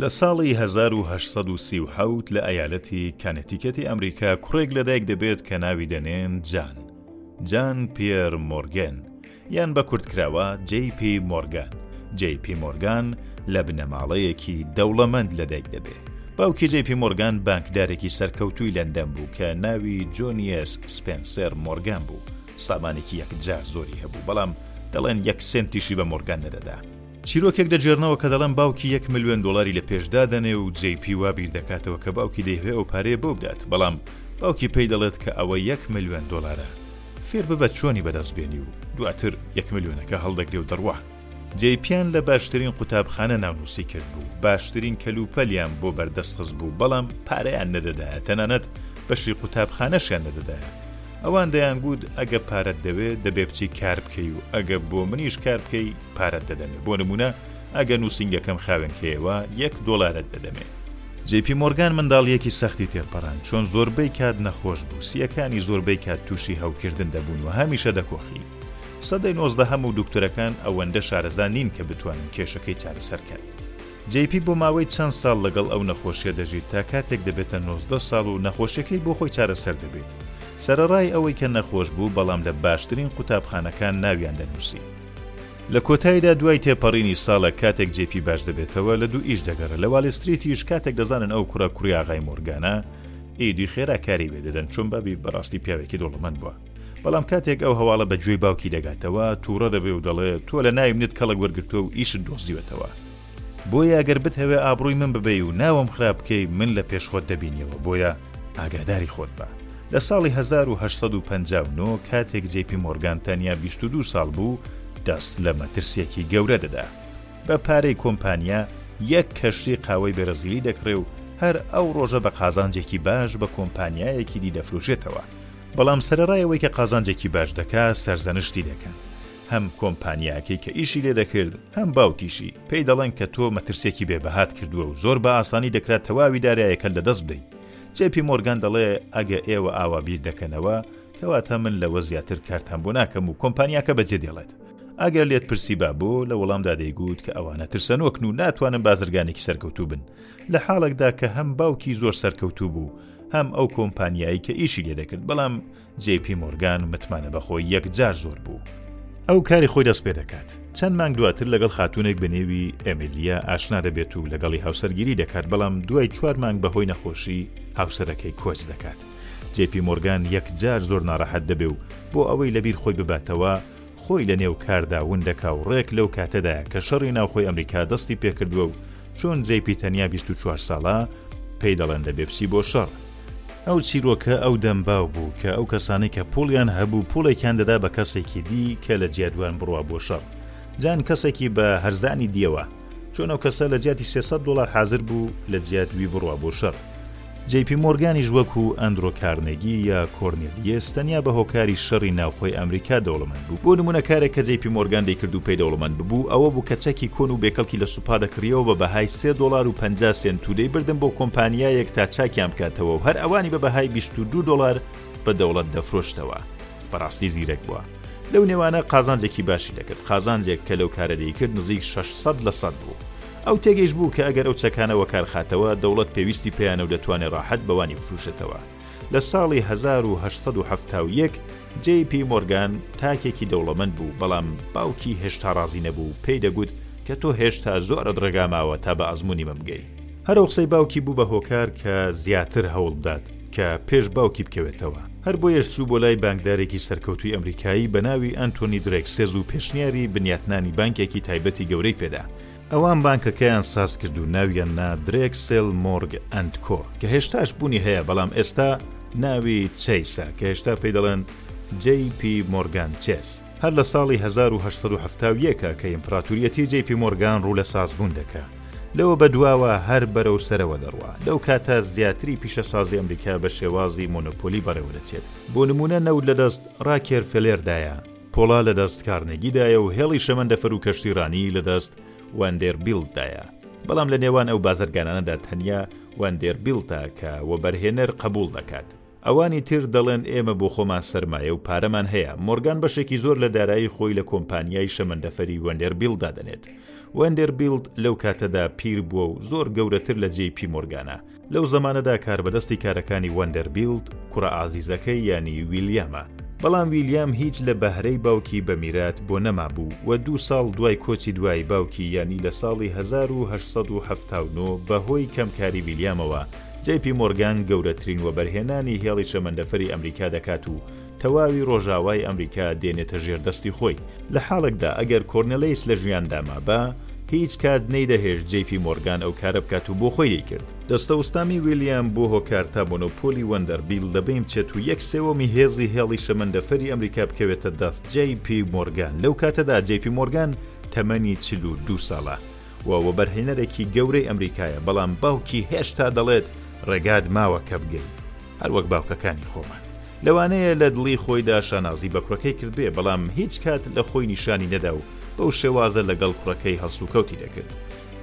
لە ساڵی هەزار و هەشت سەد و سی و حەوت لە ئەیالەتی کانێتیکێتی ئەمریکا کوڕێک لەدایک دەبێت کە ناوی دەنێن جان، جان پیێر مۆرگێن، یان بە کورتکراوە جەی پی مۆرگان، جەی پی مۆرگان لە بنەماڵەیەکی دەوڵەمەند لەدایک دەبێ. باوکی جەی پی مۆرگان بانکدارێکی سەرکەوتووی لەندەن بوو کە ناوی جۆنیێس سپێنسێر مۆرگان بوو. سامانێکی یەکجار زۆری هەبوو، بەڵام دەڵێن یەک سێنتیشی بە مۆڕگان نەدەدا. چیرۆکێک دەگێڕنەوە کە دەڵێن باوکی یەک ملیۆن دۆڵاری لە پێش دادەنێ و جەی پی وا بیر دەکاتەوە کە باوکی دەیهەوێ ئەو پارەیە بۆ بدات، بەڵام باوکی پێی دەڵێت کە ئەوە یەک ملیۆن دۆڵارە فێر ببە چۆنی بەدەست بێنی و دواتر یەک ملیۆنەکە هەڵدەگرێ و دەڕوا. جێی پیان لە باشترین قوتابخانە ناونوسی کردبوو، باشترین کەلوپەلیان بۆ بەردەست خستبوو، بەڵام پارەیان نەدەدایە، تەنانەت بەشی قوتابخانەشیان نەدەدایە. ئەوان دەیانگوت ئەگە پارەت دەوێ، دەبێ بچی کار بکەی و ئەگە بۆ منیش کار بکەی، پارەت دەدەمێ، بۆ نموونە ئەگە نووسینگەکەم خاوێن کەیەوە، یەک دۆلارت دەدەمێ. جێی پی مۆرگان منداڵییەکی سەختی تێپەڕاند، چۆن زۆربەی کات نەخۆش بوو، سییەکانی زۆربەی کات تووشی هەوکردن دەبوون و هەمیشە دەکۆخی. سەدەی نۆزدەهەم و دوکتورەکان ئەوەندە شارەزا نین کە بتوانن کێشەکەی چارەسەر کەن. جەی پی بۆ ماوەی چەند ساڵ لەگەڵ ئەو نەخۆشیە دەژیت تا کاتێک دەبێتە نۆزدە ساڵ و نەخۆشیەکەی بۆ خۆی چارەسەر دەبیت سەرەڕای ئەوەی کە نەخۆش بوو بەڵام لە باشترین قوتابخانەکان ناویان دەنووسی. لە کۆتایدا دوای تێپەڕینی ساڵێک کاتێک جەی پی باش دەبێتەوە لە دوو ئیش دەگەڕێ لە والی ستریتیش کاتێک دەزانن ئەو کوڕە کوڕی ئاغای مۆرگانە ئیدی خێرا کاری بێ دەدەن چون بابی بەڕاستی پیاوێکی دەوڵەمەند بوە. بەڵام کاتێک ئەو هەواڵە بە گوێی باوکی دەگاتەوە تووڕە دەبێ و دەڵێ تۆ لە ناوی منت کەڵک وەرگتووە و ئیشت دۆزیوەتەوە بۆیە گەر بتهەوێ ئابڕووی من ببی و ناوم خراپ بکەی من لە پێش خۆت دەبینیەوە بۆیە ئاگاداری خۆت بە لە ساڵی 1950 کاتێک جێپی مۆرگان تەنیا 22 ساڵ بوو دەست لە مەترسیەکی گەورە دەدا بە پارەی کۆمپانیا یەک کەشتی قاوەی بەرەزیلی دەکڕێ و هەر ئەو ڕۆژە بە قازانجێکی باش بە کۆمپانیایەکی دی دەفروشێتەوە بەڵام سەرەڕای ئەوەی کە قازانجێکی باش دەکا سەرزەنشتی دەکەن هەم کۆمپانیاکەی کە ئیشی لێ دەکرد هەم باوکیشی پێی دەڵێن کە تۆ مەترسێکی بێبەهات کردووە و زۆر بە ئاسانی دەکرات تەواوی دارایەکە لە دەست بدەیت جێپی مۆرگان دەڵێ ئەگە ئێوە ئاوا بیر دەکەنەوە کەواتە من لەوە زیاتر کارتان بۆ ناکەم و کۆمپانیاکە بەجێ دێڵێت ئەگەر لێت پرسی با بۆ لە وەڵامدا دەیگوت کە ئەوانە ترسەنۆکن و ناتوانن بازرگانێکی سەرکەوتوو بن لە حاڵێکدا کە هەم باوکی زۆر سەرکەوتوو بوو هەم ئەو کۆمپانیایی کە ئیشی لێ دەکرد بەڵام جەی پی مۆرگان متمانە بەخۆی یەکجار زۆر بوو ئەو کاری خۆی دەست پێ دەکات چەند مانگ دواتر لەگەڵ خاتونێک بە نێوی ئەمیلیا ئاشنا دەبێت و لەگەڵی هاوسەرگیری دەکات بەڵام دوای چوار مانگ بەهۆی نەخۆشی هاوسەرەکەی کۆچ دەکات جەی پی مۆرگان یەکجار زۆر ناڕەحەت دەبێ و بۆ ئەوەی لەبیر خۆی بباتەوە خۆی لە نێو کاردا ون دەکا و ڕێک لەو کاتەدایە کە شەڕی ناوخۆی ئەمریکا دەستی پێکردووە و چۆن جەی پی تەنیا بیست و چوار ساڵە پێی دەڵێن دەبێ بچی بۆ شەڕ. ئەو چیرۆکە ئەو دەم باو بوو کە ئەو کەسانەی کە پووڵیان هەبوو پووڵێکیان دەدا بە کەسێکی دی کە لە جیادوان بڕوا بۆ شەڕ. جان کەسێکی بە هەرزانی دیەوە. چۆن ئەو کەسە لە جیاتی 300 دلار حاضر بوو لە جیات وی بڕوا بۆ شەڕ جیپی مۆرگانیش وەک و ئەندرۆ کارنێگی یا کۆرنیلیس تەنیا بە هۆکاری شەڕی ناوخۆی ئەمریکا دەوڵەمەند بوو بۆ نمونە کارێک کە جیپی مۆرگان دەیکرد و پێی دەوڵەمەند ببوو ئەوە بوو کە چەکی کۆن و بێکەڵکی لە سوپا دەکڕیەوە بە بەهای 3 دلار و 50 سنت و دەیبردن بۆ کۆمپانیایەک تا چاکیان بکاتەوە و هەر ئەوانی بە بەهای 22 دلار بە دەوڵەت دەفرۆشتەوە بەڕاستی زیرەک بووە. لەو نێوانە قازانجێکی باشی دەکرد، قازانجێک کە لەو کارە دەیکرد نزیک شەش سەد لە سەد بوو. ئەو تێگەیش بوو کە ئەگەر ئەو چەکانە وەکارخاتەوە، دەوڵەت پێویستی پێیانە و دەتوانێ ڕاحەت بەوانی بفروشێتەوە. لە ساڵی هەزار و هەشت سەد و حەفتا و یەک جەی پی مۆرگان تاکێکی دەوڵەمەند بوو، بەڵام باوکی هێشتا ڕازی نەبوو و پێی دەگوت کە تۆ هێشتا زۆرت ڕێگا ماوە تا بە ئەزموونی من بگەی. هەر ئەو قسەی باوکی بوو بە هۆکار کە زیاتر هەوڵ بدات. کە پێش باوکی بکەوێتەوە، هەر بۆیەش چوو بۆ لای بانکدارێکی سەرکەوتووی ئەمریکایی بە ناوی ئەنتۆنی درێکسێز و پێشنیاری بنیاتنانی بانکێکی تایبەتی گەورەی پێدا. ئەوان بانکەکەیان ساز کرد و ناویان نا درێکسێل مۆرگ ئەند کۆ، کە هێشتاش بوونی هەیە، بەڵام ئێستا ناوی چەیسە، کە هێشتا پێی دەڵێن جەی پی مۆرگان چێس. هەر لە ساڵی هەزار و هەشت سەد و حەفتا و یەک ە کە ئیمپراتوریەتی جەی پی مۆرگان ڕوو لە سازبوون دەکا لەوە بەدواوە هەر بەرەو سەرەوە دەڕوا لەو کاتە زیاتری پیشەسازی ئەمریکا بە شێوازی مۆنۆپۆلی بەڕێوەدەچێت بۆ نموونە نەوت لە دەست ڕاکێر فێلێر دایە پۆڵا لە دەست کارنێگی دایە و هێڵی شەمەندەفەر و کەشتی ڕانی لە دەست وەندێر بیلد دایە بەڵام لە نێوان ئەو بازرگانانەدا تەنیا وەندێر بیلتە کە وەبەرهێنەر قبوڵ دەکات ئەوانی تر دەڵێن ئێمە بۆخۆمان سەرمایە و پارەمان هەیە، مۆرگان بەشێکی زۆر لە دارایی خۆی لە کۆمپانیای شەمەندەفەری وەندێربیڵت دادەنێت. وەندێربیڵت لەو کاتەدا پیر بووە و زۆر گەورەتر لە جەی پی مۆرگانە. لەو زەمانەدا کاربەدەستی کارەکانی وەندێربیڵت کوڕە ئازیزەکەی یانی ویلیامە. بەڵام ویلیام هیچ لە بەهرەی باوکی بە میرات بۆ نەمابوو و دوو ساڵ دوای کۆچی دوایی باوکی یانی لە ساڵی هەزار و هەشت سەد و حەفتا و نۆ بە هۆی کەمکاری ویلیامەوە جەی پی مۆرگان گەورەترین وەبەرهێنانی هێڵی شەمەندەفەری ئەمریکا دەکات و تەواوی ڕۆژاوای ئەمریکا دێنێتە ژێر دەستی خۆی، لە حاڵێکدا ئەگەر کۆرنێلێیس لە ژیاندا مابا، هیچ کات نەیدەهێشت جەی پی مۆرگان ئەو کارە بکات و بۆ خۆی دەیکرد. دەستەوستامی ویلیام بۆ هۆکار تا مۆنۆپۆلی وەندەربیلت لە بەین بچێت و یەک سێوەمی هێزی هێڵی شەمەندەفەری ئەمریکا بکەوێتە دەست جەی پی مۆرگان، لەو کاتەدا جەی پی مۆرگان تەمەنی چل و دوو ساڵە. و وەبەرهێنەرێکی گەورەی ئەمریکایە، بەڵام باوکی هێشتا دەڵێت ڕێگات ماوە کە بگەی، هەروەک باوکەکانی خۆمان. لەوانەیە لە دڵی خۆیدا شانازی بە کوڕەکەی کردبێ، بەڵام هیچ کات لە خۆی نیشانی نەدا و بەو شێوازە لەگەڵ کوڕەکەی هەڵسوکەوتی دەکرد.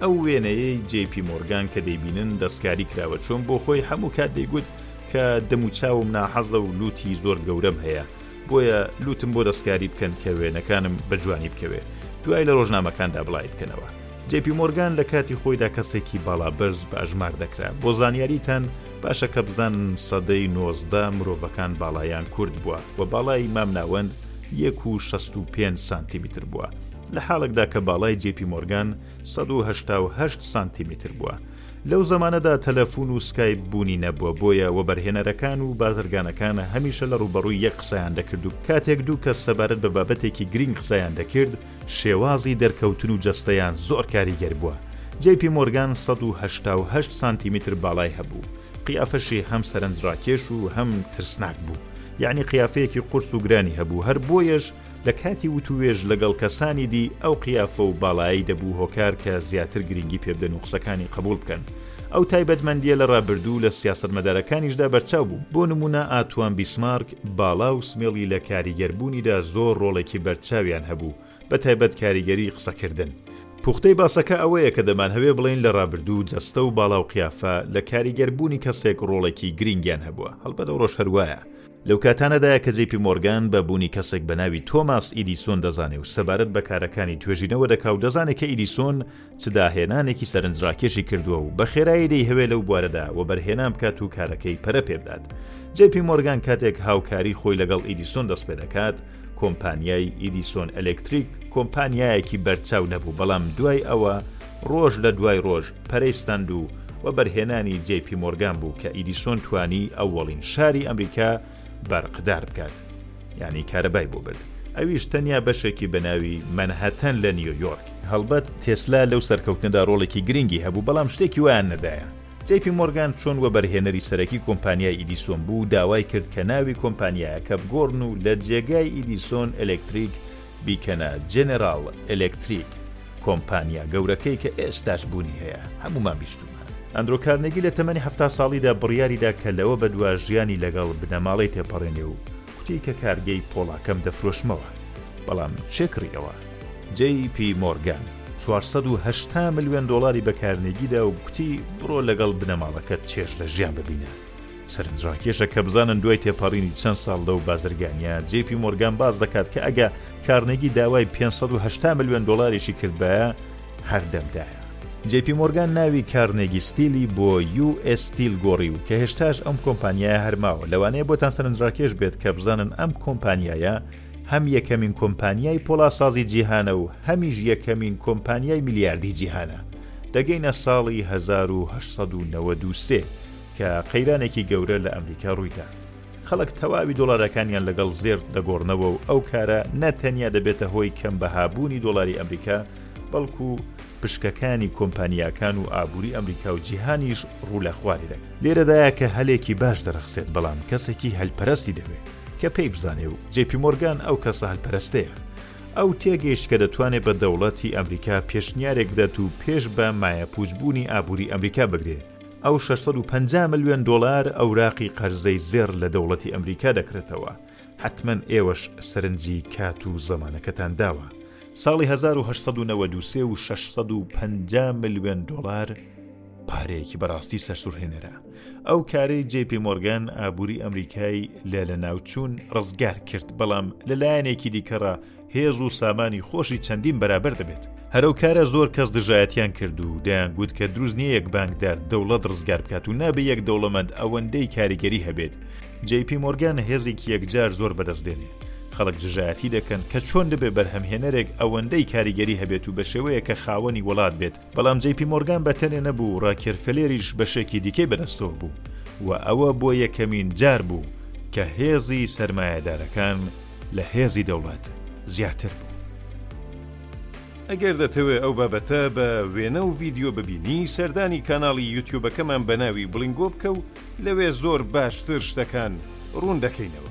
ئەو وێنەیەی جەی پی مۆرگان کە دەیبینن دەستکاری کراوە، چۆن بۆ خۆی هەموو کات دەیگوت کە دەموچاوم ناحەزە و لووتی زۆر گەورەم هەیە، بۆیە لوتم بۆ دەستکاری بکەن کە وێنەکانم بە جوانی بکەوێ دوای لە ڕۆژنامەکاندا بڵی بکەنەوە جێپی مۆرگان لە کاتی خۆیدا کەسێکی باڵا بەرز باژمار دەکرا بۆ زانیاریتان باشە کە بزانن سەدەی نۆزدە مرۆڤەکان باڵایان کورد بووە و باڵای مامناوەند 165 سانتیمیتر بووە لە حاڵکدا کە باڵای جێپی مۆرگان 1970 سانتیمیتر بووە لەو زەمانەدا تەلەفون و سکایپ بوونی نەبووە بۆیە وەبەرهێنەرەکان و بازرگانەکان هەمیشە لە ڕووبەڕووی یەک قسەیان دەکرد و کاتێک دوو کەس سەبارەت بە بابەتێکی گرینگ قسەیان دەکرد شێوازی دەرکەوتن و جەستەیان زۆر کاریگەر بووە جەی پی مۆرگان سەد و هەشتا و هەشت سانتیمیتر باڵای هەبوو قیافەشی هەم سەرنجڕاکێش و هەم ترسناک بوو یەعنی قیافەیەکی قورس و گرانی هەبوو هەر بۆیەش لە کاتی وتووێژ لەگەڵ کەسانی دی ئەو قیافە و باڵایەی دەبوو هۆکار کە زیاتر گرینگی پێ بدەن و قسەکانی قبووڵ بکەن. ئەو تایبەتمەندییە لە ڕابردوو لە سیاسەتمەدارەکانیشدا بەرچاو بوو. بۆ نموونە ئاتوان بیسمارک باڵا و سمێڵی لە کاریگەربوونیدا زۆر ڕۆڵێکی بەرچاویان هەبوو، بە تایبەت کاریگەریی قسەکردن. پوختەی باسەکە ئەوەیە کە دەمانهەوێ بڵێین لە ڕابردوو جەستە و باڵا و قیافە لە کاریگەربوونی کەسێک ڕۆڵێکی گرینگیان هەبووە. هەڵبەت ئەوڕۆش هەر وایە. لەو کاتانەدایە کە جەیپی مۆرگان بە بوونی کەسێک بە ناوی تۆماس ئیدیسۆن دەزانێ و سەبارەت بە کارەکانی توێژینەوە دەکا و دەزانێ کە ئیدیسۆن چ داهێنانێکی سەرنجڕاکێشی کردووە و بە خێرایی دەیهەوێ لەو بوارەدا وەبەرهێنان بکات و کارەکەی پەرە پێ بدات. جەیپی مۆرگان کاتێک هاوکاریی خۆی لەگەڵ ئیدیسۆن دەست پێ دەکات، کۆمپانیای ئیدیسۆن ئەلەکتریک کۆمپانیایەکی بەرچاو نەبوو بەڵام دوای ئەوە ڕۆژ لە دوای ڕۆژ پەرەی ستاند و وەبەرهێنانی جەی پی مۆرگان بوو کە ئیدیسۆن توانی ئەوەڵین شاری ئەمریکا بەرقدار بکات یعنی کارەبای بۆ برد ئەویش تەنیا بەشێکی بە ناوی مەنهتەن لە نیویۆرک هەڵبەت تێسلا لەو سەرکەوتنەدا ڕۆڵێکی گرنگی هەبوو بەڵام شتێکی وایان نەدایە جەی پی مۆرگان چۆن وەبەرهێنەری سەرەکی کۆمپانیای ئیدیسۆن بوو داوای کرد کە ناوی کۆمپانیایەکە بگۆڕن و لە جێگای ئیدیسۆن ئەلێکتریک بیکەنە جێنێراڵ ئەلێکتریک کۆمپانیا گەورەکەی کە ئێستاش بوونی هەیە هەموومان بیستوومان. ئەندرۆ کارنێگی لە تەمەنی حەفتا ساڵیدا بڕیاریدا کە لەوە بەدوا ژیانی لەگەڵ بنەماڵەی تێپەڕێنێ و کوتی کە کارگەی پۆڵاکەم دەفرۆشمەوە بەڵام چێ کڕی ئەوە؟ جەی پی مۆرگان چوار سەد و هەشتا ملیۆن دۆڵاری بە کارنێگی دا و کوتی بڕۆ لەگەڵ بنەماڵەکەت چێژ لە ژیان ببینە. سەرنجڕاکێشە کە بزانن دوای تێپەڕینی چەند ساڵ لەو بازرگانیە جەی پی مۆرگان باس دەکات کە ئەگە کارنێگی داوای پێنج سەد و هەشتا ملیۆن دۆڵاریشی کردبایە هەردەمدایە. جەی پی مۆرگان ناوی کارنێگی ستیلی بۆ یو ئێس ستیل گۆڕی و کە هێشتاش ئەم کۆمپانیایە هەر ماوە لەوانەیە بۆتان سەرنجڕاکێش بێت کە بزانن ئەم کۆمپانیایە هەم یەکەمین کۆمپانیای پۆڵاسازی جیهانە و هەمیش یەکەمین کۆمپانیای میلیاردی جیهانە دەگەینە ساڵی 1993 کە قەیرانێکی گەورە لە ئەمریکا ڕوویدا. خەڵک تەواوی دۆڵارەکانیان لەگەڵ زێرد دەگۆڕنەوە و ئەو کارە نە تەنیا دەبێتە هۆی کەم بەهابوونی دۆڵاری ئەمریکا بەڵکو پشکەکانی کۆمپانیاکان و ئابووری ئەمریکا و جیهانیش ڕوو لە خوارێ دەکەن لێرەدایە کە هەلێکی باش دەرەخسێت بەڵام کەسێکی هەلپەرەستی دەوێت کە پێی بزانێ و جێپی مۆرگان ئەو کەسە هەلپەرەستەیە ئەو تێگەیشت کە دەتوانێت بە دەوڵەتی ئەمریکا پێشنیارێک بدات و پێش بە مایەپووچبوونی ئابووری ئەمریکا بگرێت ئەو شەش سەد و پەنجا ملیۆن دۆلار ئەوراقی قەرزەی زێڕ لە دەوڵەتی ئەمریکا دەکرێتەوە، حەتمەن ئێوەش سەرنجی کات و زەمانەکەتان داوە، ساڵی هەزار و هەشت سەد و نەوەد و سێ و شەش سەد و پەنجا ملیۆن دۆلار پارەیەکی بەڕاستی سەرسوڕهێنەرە، ئەو کارەی جەی پی مۆرگان ئابووری ئەمریکای لە لەناوچوون ڕزگار کرد، بەڵام لە لایەنێکی دیکەڕ هێز و سامانی خۆشی چەندین بەرابەر دەبێت هەرەوکارە زۆر کەس دژایەتیان کرد و دەیان گوت کە دروست نییە یەک بانکدار دەوڵەت ڕزگار بکات و نابێ یەک دەوڵەمەند ئەوەندەی کاریگەری هەبێت جیپی مۆرگان هێزێکی یەکجار زۆر بەدەست دێنێ خەڵک دژایەتی دەکەن کە چۆن دەبێ بەرهەمهێنەرێک ئەوەندەی کاریگەری هەبێت و بە شێوەیە کە خاوەنی وڵات بێت بەڵام جەی پی مۆرگان بە تەنێ نەبوو ڕاکێرفەلێریش بەشێکی دیکەی بەدەستەوە بوو و ئەوە بۆ یەکەمین جار بوو کە هێزی سەرمایەدارەکان لە هێزی دەوڵەت زیاتر بوو. ئەگەر دەتەوێ ئەو بابەتە بە وێنە و ڤیدیۆ ببینی سەردانی کاناڵی یوتیوبەکەمان بە ناوی بڵینگۆ بکە و لەوێ زۆر باشتر شتەکان ڕوون دەکەینەوە.